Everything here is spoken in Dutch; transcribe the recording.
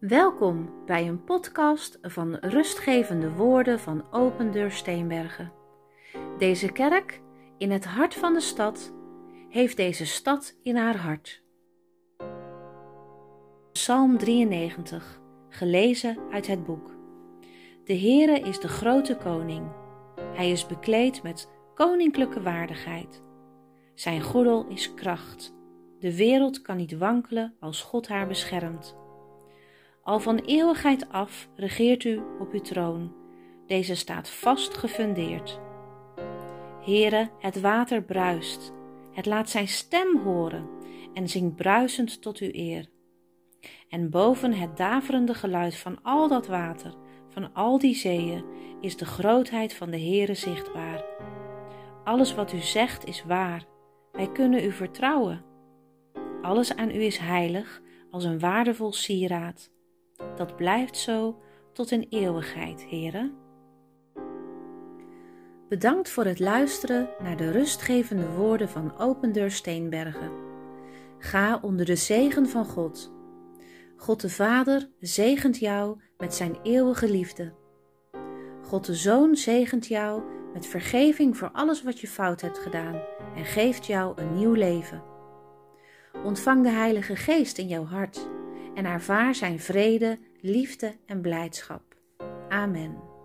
Welkom bij een podcast van rustgevende woorden van Open Deur Steenbergen. Deze kerk, in het hart van de stad, heeft deze stad in haar hart. Psalm 93, gelezen uit het boek. De Heere is de grote koning. Hij is bekleed met koninklijke waardigheid. Zijn gordel is kracht. De wereld kan niet wankelen als God haar beschermt. Al van eeuwigheid af regeert u op uw troon. Deze staat vast gefundeerd. Here, het water bruist. Het laat zijn stem horen en zingt bruisend tot uw eer. En boven het daverende geluid van al dat water, van al die zeeën, is de grootheid van de Heere zichtbaar. Alles wat u zegt is waar. Wij kunnen u vertrouwen. Alles aan u is heilig als een waardevol sieraad. Dat blijft zo tot in eeuwigheid, heren. Bedankt voor het luisteren naar de rustgevende woorden van Opendeur Steenbergen. Ga onder de zegen van God. God de Vader zegent jou met zijn eeuwige liefde. God de Zoon zegent jou met vergeving voor alles wat je fout hebt gedaan en geeft jou een nieuw leven. Ontvang de Heilige Geest in jouw hart en ervaar zijn vrede, liefde en blijdschap. Amen.